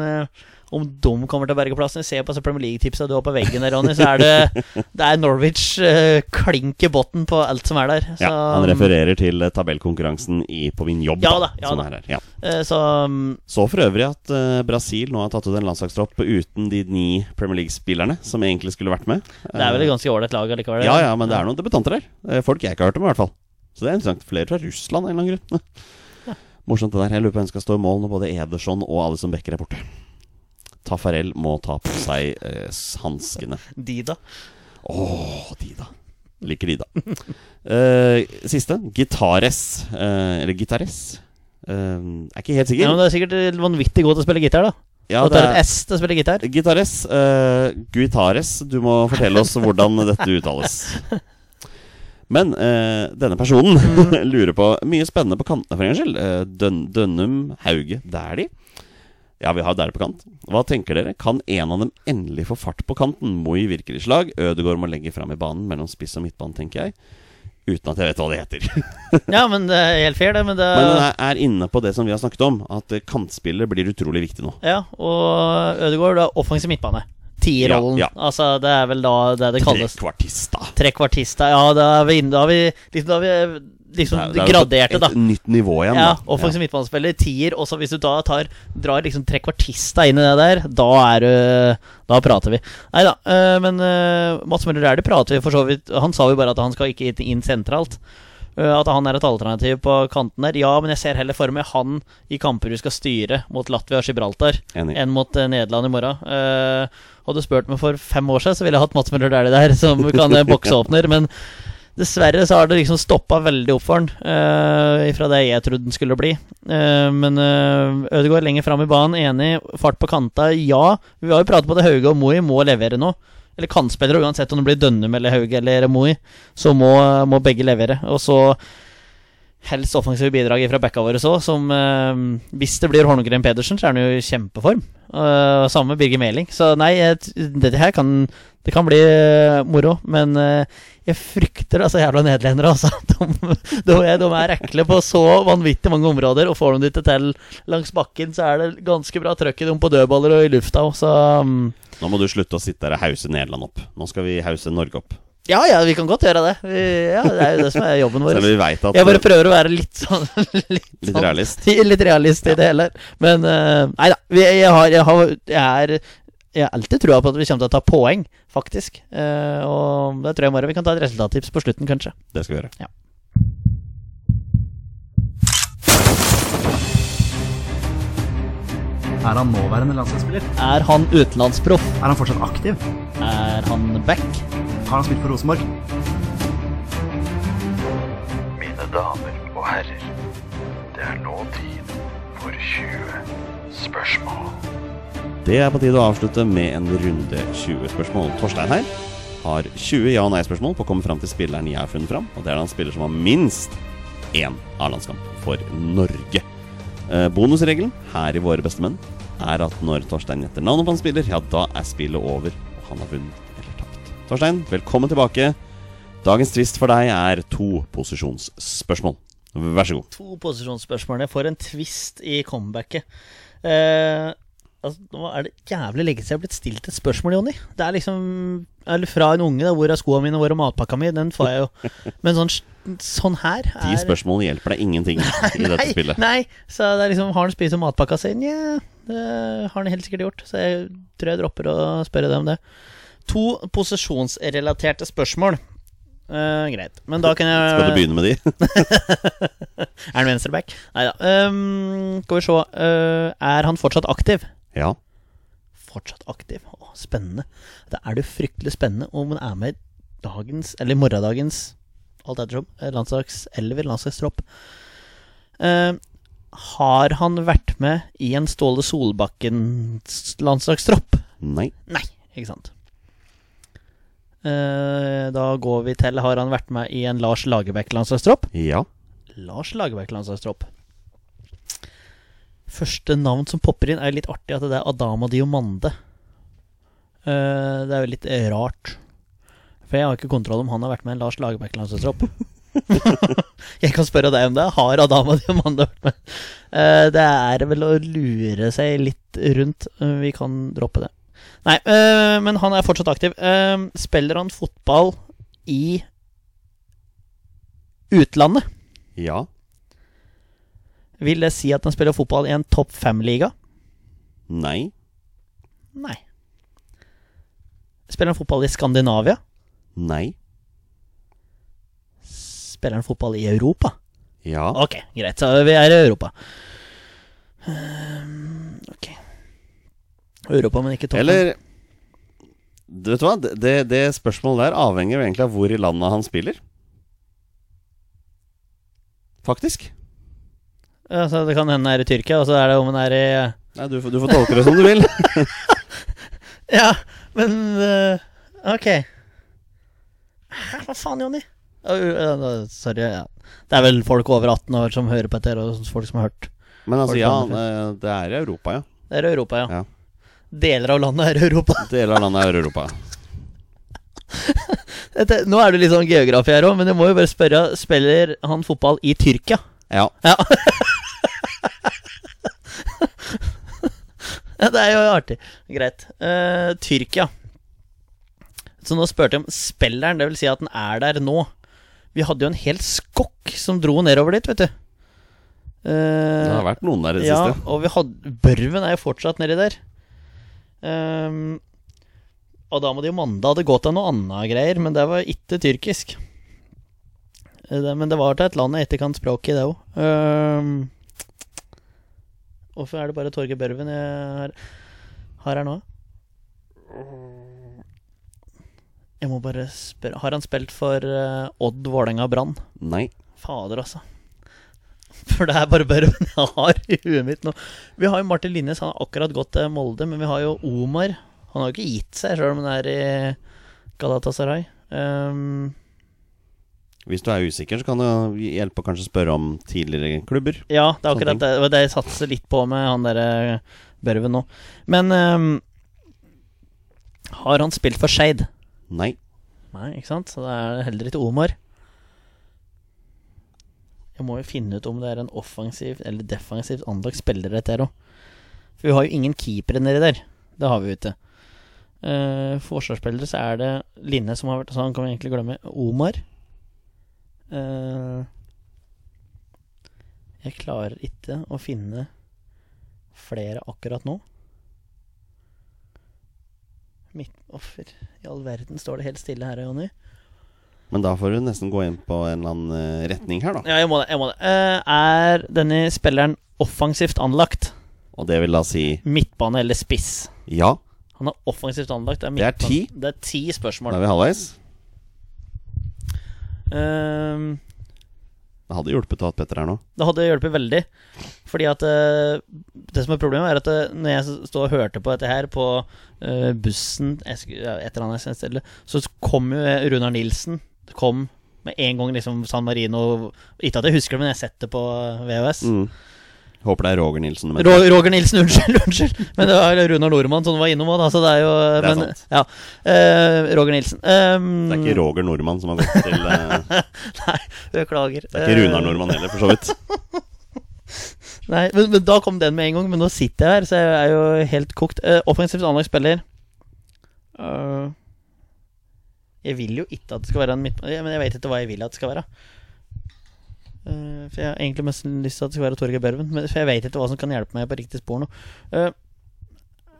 om de kommer til å berge plassen Se på Premier League-tipsa du har på veggen der, Ronny, så er det, det er Norwich uh, klink i bunnen på alt som er der. Så, Ja, Han refererer til eh, tabellkonkurransen i, på min jobb, Ja da, ja som er her. Ja. eh, så um, Så for øvrig at uh, Brasil nå har tatt ut en landslagstropp uten de ni Premier League-spillerne som egentlig skulle vært med. det er vel et ganske ålreit lag allikevel. Ja, ja, men det er noen debutanter der. Folk jeg ikke har hørt om, i hvert fall. Så det er interessant. Flere fra Russland en eller annen grunn. Morsomt det der. Jeg lurer på hvem skal stå i mål når både Ederson og Alison Becker er borte. Tafarel må ta på seg eh, hanskene. De, da. Åh, de da. Liker de, da. Eh, siste. Gitares. eh, eller Gitares. Eh, er ikke helt Ja, men Det er sikkert vanvittig godt å spille gitar, da. Ja, det er et er S til å spille gitar. Gitares. eh, Guitares. Du må fortelle oss hvordan dette uttales. Men eh, denne personen lurer på mye spennende på kantene, for en gangs skyld. Eh, Dønnum, Hauge, Dæhlie. Ja, vi har Dæhlie på kant. Hva tenker dere? Kan en av dem endelig få fart på kanten? Moi virker i slag. Ødegaard må legge fram i banen mellom spiss og midtbane, tenker jeg. Uten at jeg vet hva det heter. Ja, men det er helt fair, det. Men det Men den er- inne på det som vi har snakket om, at eh, kantspillet blir utrolig viktig nå. Ja, og Ødegaard har offensiv midtbane. Tierrollen. Ja, ja. Altså, det er vel da det det kalles. Trekvartista. Trekvartista. Ja, da er vi inne Da har vi liksom, da har vi liksom Det er- det er graderte, da. et nytt nivå igjen. Ja, da. offensiv midtbanespiller, tier. Og så hvis du da tar, drar liksom trekvartista inn i det der, da er du Da prater vi. Nei da. øh, men øh, Mats Møller Dæhlie prater vi for så vidt Han sa jo bare at han skal ikke inn sentralt. Øh, At han er et alternativ på kanten der. Ja, men jeg ser heller for meg han i kamper du skal styre mot Latvia og Gibraltar, Enig. enn mot eh, Nederland i morgen. Uh, hadde du spurt meg for fem år siden, så ville jeg hatt Mats Møller Dæhlie der som kan eh, bokseåpner. Men dessverre så har det liksom stoppa veldig opp for han, uh, fra det jeg trodde den skulle bli. Uh, men uh, Ødegaard lenger fram i banen, enig. Fart på kanta, ja. Vi har jo pratet på det, Hauge og Moi må levere nå. Eller kantspillere, uansett om det blir Dønnum eller Hauge eller Moi, så må, må begge levere. Og så helst offensive bidrag fra backa våre så, som eh, Hvis det blir Hornegren Pedersen, så er han jo i kjempeform. Uh, samme med Birger Meling. Så nei, dette her kan Det kan bli uh, moro, men uh, jeg frykter altså jævla nederlendere, altså. De, de, er- de er ekle på så vanvittig mange områder, og får de det ikke til langs bakken, så er det ganske bra trøkk i dem på dødballer og i lufta òg, så um, Nå må du slutte å sitte der og hause Nederland opp. Nå skal vi hause Norge opp. Ja, ja, vi kan godt gjøre det. Vi, ja, Det er jo det som er jobben vår. Selv om vi at Jeg bare prøver å være litt sånn Litt, Litt sånn- realist. Litt realist i det hele. Men uh, nei da. vi- Jeg har, jeg har Jeg er jeg har alltid trua på at vi kommer til å ta poeng, faktisk. Uh, og det tror jeg bare vi kan ta et resultattips på slutten, kanskje. Det skal vi gjøre. Ja. Er han nåværende landslagsspiller? Er han utenlandsproff? Er han fortsatt aktiv? Er han back? Har han spilt for Rosenborg? Mine damer og herrer, det er nå tid for 20 spørsmål. Det er på tide å avslutte med en runde 20 spørsmål. Torstein her har 20 ja- og nei-spørsmål på å komme fram til spilleren jeg har funnet fram. Og det er da en spiller som har minst én A-landskamp for Norge. Eh, bonusregelen her i Våre bestemenn er at når Torstein gjetter navnet på en spiller, ja, da er spillet over, og han har vunnet. Torstein, velkommen tilbake. Dagens trist for deg er to posisjonsspørsmål. Vær så god. To posisjonsspørsmål. Jeg får en twist i comebacket. Eh, altså, nå er det jævlig lenge siden jeg har blitt stilt et spørsmål, Jonny. Det er liksom Eller fra en unge. Da, 'Hvor er skoene mine? Hvor er matpakka mi?' Den får jeg jo. Men sånn, sånn her er... De spørsmålene hjelper deg ingenting i dette nei, spillet. Nei, så det er liksom Har han spist opp matpakka si? Nja, det har han helt sikkert gjort. Så jeg tror jeg dropper å spørre deg om det. To posisjonsrelaterte spørsmål. Uh, greit. Men da kan jeg Skal du begynne med de? Er han venstreback? Nei da. Um, skal vi se. Uh, er han fortsatt aktiv? ja. Fortsatt aktiv. Å, spennende. Da er det fryktelig spennende om han er med i dagens, eller morgendagens, alt ettersom, eh, landslagselver, landslagstropp. Uh, har han vært med i en Ståle Solbakkens landslagstropp? Nei. Nei, ikke sant. Eh, da går vi til Har han vært med i en Lars Lagerbäck landslagstropp? Ja. Lars Lagerbäck landslagstropp. Første navn som popper inn, er litt artig at det er Adama Diomande. Eh, det er jo litt eh, rart. For jeg har ikke kontroll om han har vært med i en Lars Lagerbäck landslagstropp. jeg kan spørre deg om det. Har Adama Diomande vært med? Det er vel å lure seg litt rundt. Vi kan droppe det. Nei, øh, men han er fortsatt aktiv. Uh, spiller han fotball i utlandet? Ja. Vil det si at han spiller fotball i en topp fem-liga? Nei. Nei. Spiller han fotball i Skandinavia? Nei. Spiller han fotball i Europa? Ja. Ok, greit, så vi er i Europa. Uh, ok. Europa, men ikke topp. Eller du Vet du hva? Det, det spørsmålet der avhenger egentlig av hvor i landet han spiller. Faktisk. Ja, så det kan hende han er i Tyrkia, og så er det om han er i Nei, du, du får tolke det som du vil. Ja, men uh, Ok. Hva faen, Jonny? Uh, uh, sorry. Ja. Det er vel folk over 18 år som hører på dette, og folk som har hørt. Men altså, Folk ja, det. det det er i Europa, ja. Det er i Europa, ja. Ja. Deler av landet er Europa. Deler av landet er Europa. Dette, nå er det litt sånn geografi her òg, men jeg må jo bare spørre Spiller han fotball i Tyrkia? Ja. Ja. det er jo artig. Greit. Uh, Tyrkia. Så nå spurte jeg om spilleren, det vil si at den er der nå. Vi hadde jo en hel skokk som dro nedover dit, vet du. Uh, Det har vært noen der i det ja, siste. og vi hadde Børven er jo fortsatt nedi der. Um, de jo manda hadde gått av noe annet greier, men det var ikke tyrkisk. Eh, Det, men det var til et land jeg ikke kan språket i, det òg. Um, hvorfor er det bare Torgeir Børven jeg har, har her nå? Jeg må bare spørre Har han spilt for eh, Odd, Vålerenga, Brann? Nei. Fader, altså. For det er bare børven jeg har i huet mitt nå. Vi har jo Martin Linnes, han har akkurat gått til Molde. Men vi har jo Omar. Han har jo ikke gitt seg, sjøl om han er i Galatasaray. Um, Hvis du er usikker, så kan det hjelpe å kanskje spørre om tidligere klubber. ja, det er akkurat det. Det jeg satser litt på med han derre Børven nå. Men um, har han spilt for Skeid? Nei. Nei, ikke sant? Så det er heller ikke Omar. Jeg må jo finne ut om det er en offensiv eller defensivt anlagt spiller dette her òg. For vi har jo ingen keepere nedi der. Det har vi jo ikke. Uh, forsvarsspillere så er det Linne som har vært Så han kan vi egentlig glemme. Omar. Uh, jeg klarer ikke å finne flere akkurat nå. Midtoffer I all verden står det helt stille her, Jonny. Men da får du nesten gå inn på en eller annen eh, retning her, da. Ja, jeg må det. Jeg må det. Eh, er denne spilleren offensivt anlagt? Og det vil da si Midtbane eller spiss? ja. Han er offensivt anlagt. Det er, Det er ti. Det er ti Da spørsmål. er vi halvveis. Ehm, Det hadde hjulpet å ha Petter her nå. det hadde hjulpet veldig. Fordi at eh, Det som er problemet, er at når jeg stod og hørte på dette her på bussen et eller annet sted, så kom jo Runar Nilsen Kom med en gang liksom San Marino Ikke at jeg husker det, men jeg har sett det på eh, VHS. Mm. Håper det er Roger Nilsen. Men... Roger. Roger Nilsen, unnskyld, unnskyld. Men det var Runar Nordmann som var innom òg, da, så det er jo Det er men, sant. Ja. Uh, Roger Nilsen. Um, Det er ikke Roger Nordmann som har gått til uh... Nei, beklager. Det er ikke Runar Nordmann heller, for så vidt. Nei, men, men da kom den med en gang. Men nå sitter jeg her, så jeg er jo helt kokt. Uh, offensivt anlagt spiller. Eh, jeg vil jo ikke at det skal være en midtbane, men jeg vet ikke hva jeg vil at det skal være. Eh, for Jeg har egentlig mest lyst til at det skal være Torgeir Børven, men for jeg vet ikke hva som kan hjelpe meg på riktig spor nå. Eh,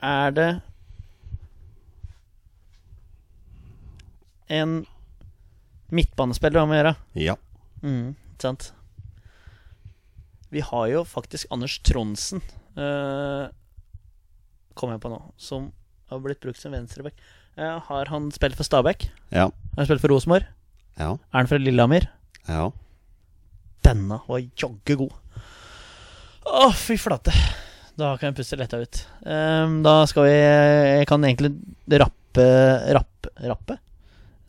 er det en Midtbanespillere om å gjøre. Ja. Mm, sant. Vi har jo faktisk Anders Tronsen, uh, kom jeg på nå, som har blitt brukt som venstreback. Eh, har han spilt for Stabæk? Ja. Har han spilt for Rosenborg? Ja. Er han fra Lillehammer? ja. Denne var jaggu god. Å, fy flate. Da kan jeg puste letta ut. Um, da skal vi Jeg kan egentlig rappe Rappe? rappe?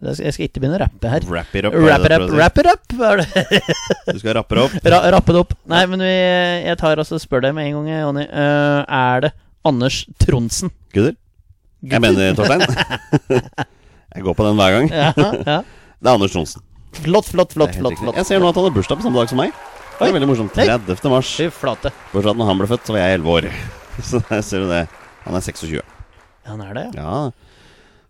Jeg skal ikke begynne å rappe her. Wrap it up. Wrap it up, wrap it up! Du skal rappe det opp. Ra rappe det opp. Nei, men vi, jeg tar og spør deg med en gang, Jonny. Uh, er det Anders Tronsen? Gutter? Jeg mener Torstein. jeg går på den hver gang. Ja, ja. Det er Anders Tronsen. Flott, flott, flott. flott, flott. Jeg ser nå at han har bursdag på samme dag som meg. Det er Oi. veldig morsomt. Hei. 30. mars. Fy flate. Bortsett fra når han ble født, så var jeg 11 år. Så der ser du det. Han er 26. Ja, han er det, ja.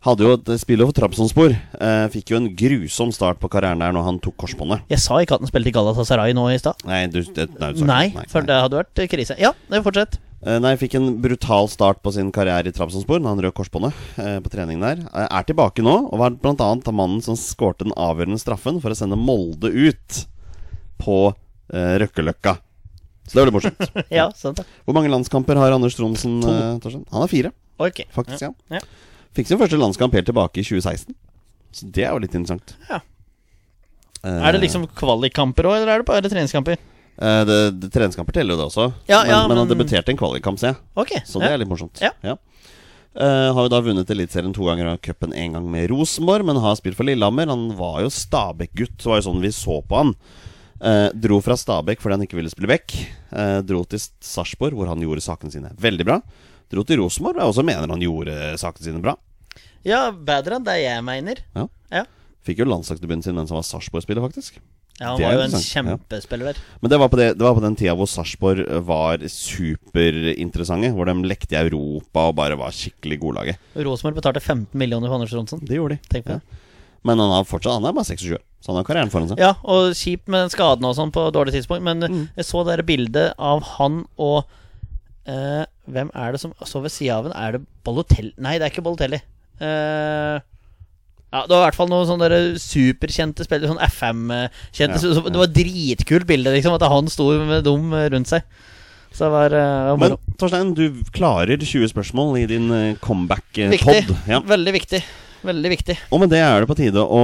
Hadde jo et spiller for Trabzonspor. Eh, fikk jo en grusom start på karrieren der når han tok korsbåndet. Jeg sa ikke at han spilte i Galatasaray nå i stad. Nei, du, det, nei, du sa Nei, ikke. for det hadde vært krise. Ja, det fortsett. Eh, Nei, fikk en brutal start på sin karriere i Trabzonspor når han røk korsbåndet eh, på trening der. Eh, er tilbake nå, og var bl.a. mannen som skårte den avgjørende straffen for å sende Molde ut på eh, Røkkeløkka. Så det litt morsomt. Ja, sant det. Hvor mange landskamper har Anders Tronsen? To. Eh, han har fire, okay. faktisk. ja, Ja. Fikk sin første landskamp helt tilbake i 2016. Så det er jo litt interessant. Ja. Er det liksom kvalikkamper òg, eller er det bare treningskamper? Eh, det, det, Treningskamper teller jo det også. Ja, men, ja, men han debuterte i en kvalikkamp, ser jeg. Okay, Så det er litt morsomt. Ja. Uh, har jo da vunnet Eliteserien to ganger og cupen én gang med Rosenborg, men har spilt for Lillehammer. Han var jo Stabæk-gutt, så var jo sånn vi så på han. Uh, dro fra Stabæk fordi han ikke ville spille back. Uh, dro til Sarpsborg, hvor han gjorde sakene sine veldig bra. Dro til Rosenborg, og jeg også mener han gjorde sakene sine bra. ja, bedre enn det jeg mener. Ja. Ja. Fikk jo landslagsdebuten sin mens han var Sarpsborg-spiller, faktisk. Ja, han var jo en kjempespiller der. Men det var på, det, det var på den tida hvor Sarpsborg var superinteressante. Hvor de lekte i Europa og bare var skikkelig godlaget. Rosenborg betalte 15 millioner for Anders Ronsson Det gjorde de. Ja. Men han er fortsatt Han er bare 26, så han har karrieren foran seg. Ja, og kjipt med den skaden og sånn på dårlig tidspunkt, men Mm. jeg så det bildet av han og eh, Hvem er det som så ved sida av ham? Er det Bollotelli? Nei, det er ikke Bollotelli. Eh, ja, det var i hvert fall noen sånne superkjente spillere, sånn FM-kjente. Ja, så, det var dritkult bilde, liksom, at han sto med dem rundt seg. Så det var, uh, Men. Torstein, du klarer 20 spørsmål i din eh, comeback-pod. Ja. Veldig viktig. Veldig viktig. Og med det er det på tide å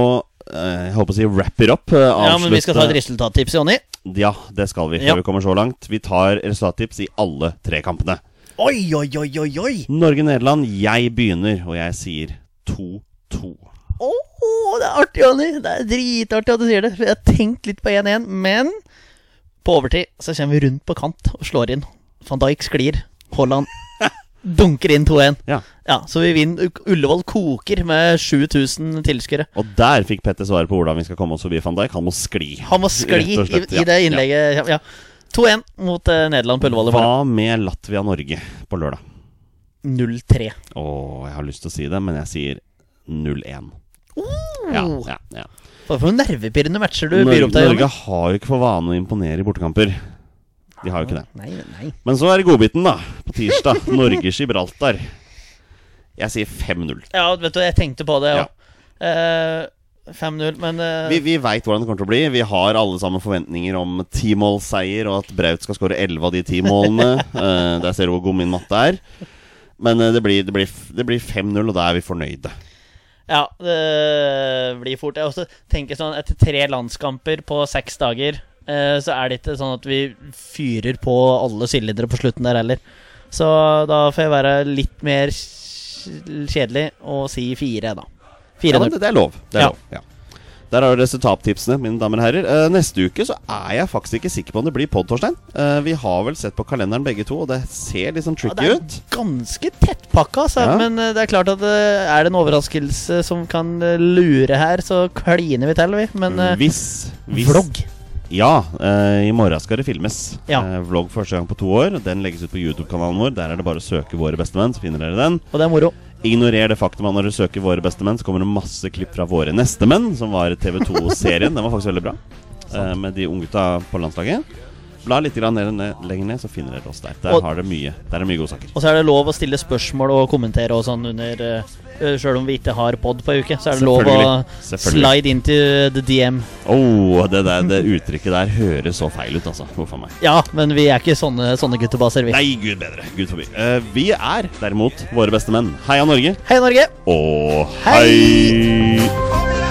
eh, jeg håper å si wrap it up. Avslutte. Ja, men vi skal ta et resultattips, Jonny. Ja, det skal vi før Ja. vi kommer så langt. Vi tar resultattips i alle tre kampene. Oi, oi, oi, oi, oi! Norge-Nederland, jeg begynner, og jeg sier 2-2. Åh, det er artig, Jonny. Det er dritartig at du sier det. for Jeg har tenkt litt på 1-1, men på overtid så kommer vi rundt på kant og slår inn. Van Dijk sklir. Haaland dunker inn 2-1. Ja. Ja, så vi vinner. Ullevål koker med 7000 tilskuere. Og der fikk Petter svaret på hvordan vi skal komme oss forbi van Dijk. Han må skli. Han må skli slett, i, i det innlegget. Ja. 2-1 mot uh, Nederland på Ullevål. Hva med Latvia-Norge på lørdag? 0-3. Å, jeg har lyst til å si det, men jeg sier 0-1. Ja, ja, ja. Hva for noen nervepirrende matcher du byr opp deg Norge har jo ikke for vane å imponere i bortekamper. De har jo ikke det. Nei, nei. Men så er det godbiten, da. På tirsdag. Norge-Gibraltar. Jeg sier 5-0. Ja, vet du, jeg tenkte på det, Ja. ja. 5-0, men uh... Vi, vi veit hvordan det kommer til å bli. Vi har alle sammen forventninger om timålseier, og at Braut skal skåre 11 av de ti målene. uh, der ser du hvor god min matte er. Men eh, det blir, det blir, det blir 5-0, og da er vi fornøyde. Ja, det blir fort. Jeg også tenker sånn Etter tre landskamper på seks dager, eh, så er det ikke sånn at vi fyrer på alle sylindere på slutten der heller. Så da får jeg være litt mer kjedelig og si fire, da. Ja, men 4-0. det, det er lov. Det er Ja. lov. Ja. Der har du resultattipsene, mine damer og herrer. Eh, neste uke så er jeg faktisk ikke sikker på om det blir pod, Torstein. Eh, vi har vel sett på kalenderen begge to, og det ser litt sånn Ja, tricky det er ut. ganske tettpakka, altså. Ja. Men eh, det er klart at er det en overraskelse som kan lure her, så kliner vi til, vi. Men eh, Hvis, hvis vlogg. Ja, eh, i morgen skal det filmes. Ja. Eh, vlogg første gang på to år. Den legges ut på YouTube-kanalen vår. Der er det bare å søke Våre bestemenn, så finner dere den. Og det er moro. Ignorer det faktum at når du søker Våre bestemenn, så kommer det masse klipp fra Våre nestemenn, som var TV2-serien. Den var faktisk veldig bra. Eh, med de unggutta på landslaget. Bla litt grann ned, ned, lenger ned, så finner dere oss der. Der Og- har det mye Der er mye gode saker. Og så er det lov å stille spørsmål og kommentere og sånn under uh, Sjøl om vi ikke har pod på ei uke, så er det lov å slide into the DM. Oh, det, der, det uttrykket der høres så feil ut, altså. Huff meg. Ja, men vi er ikke sånne, sånne guttebaser, vi. Nei, gud bedre. Gud forbi. Uh, vi er derimot våre beste menn. Heia Norge. Heia Norge! Og Hei! hei!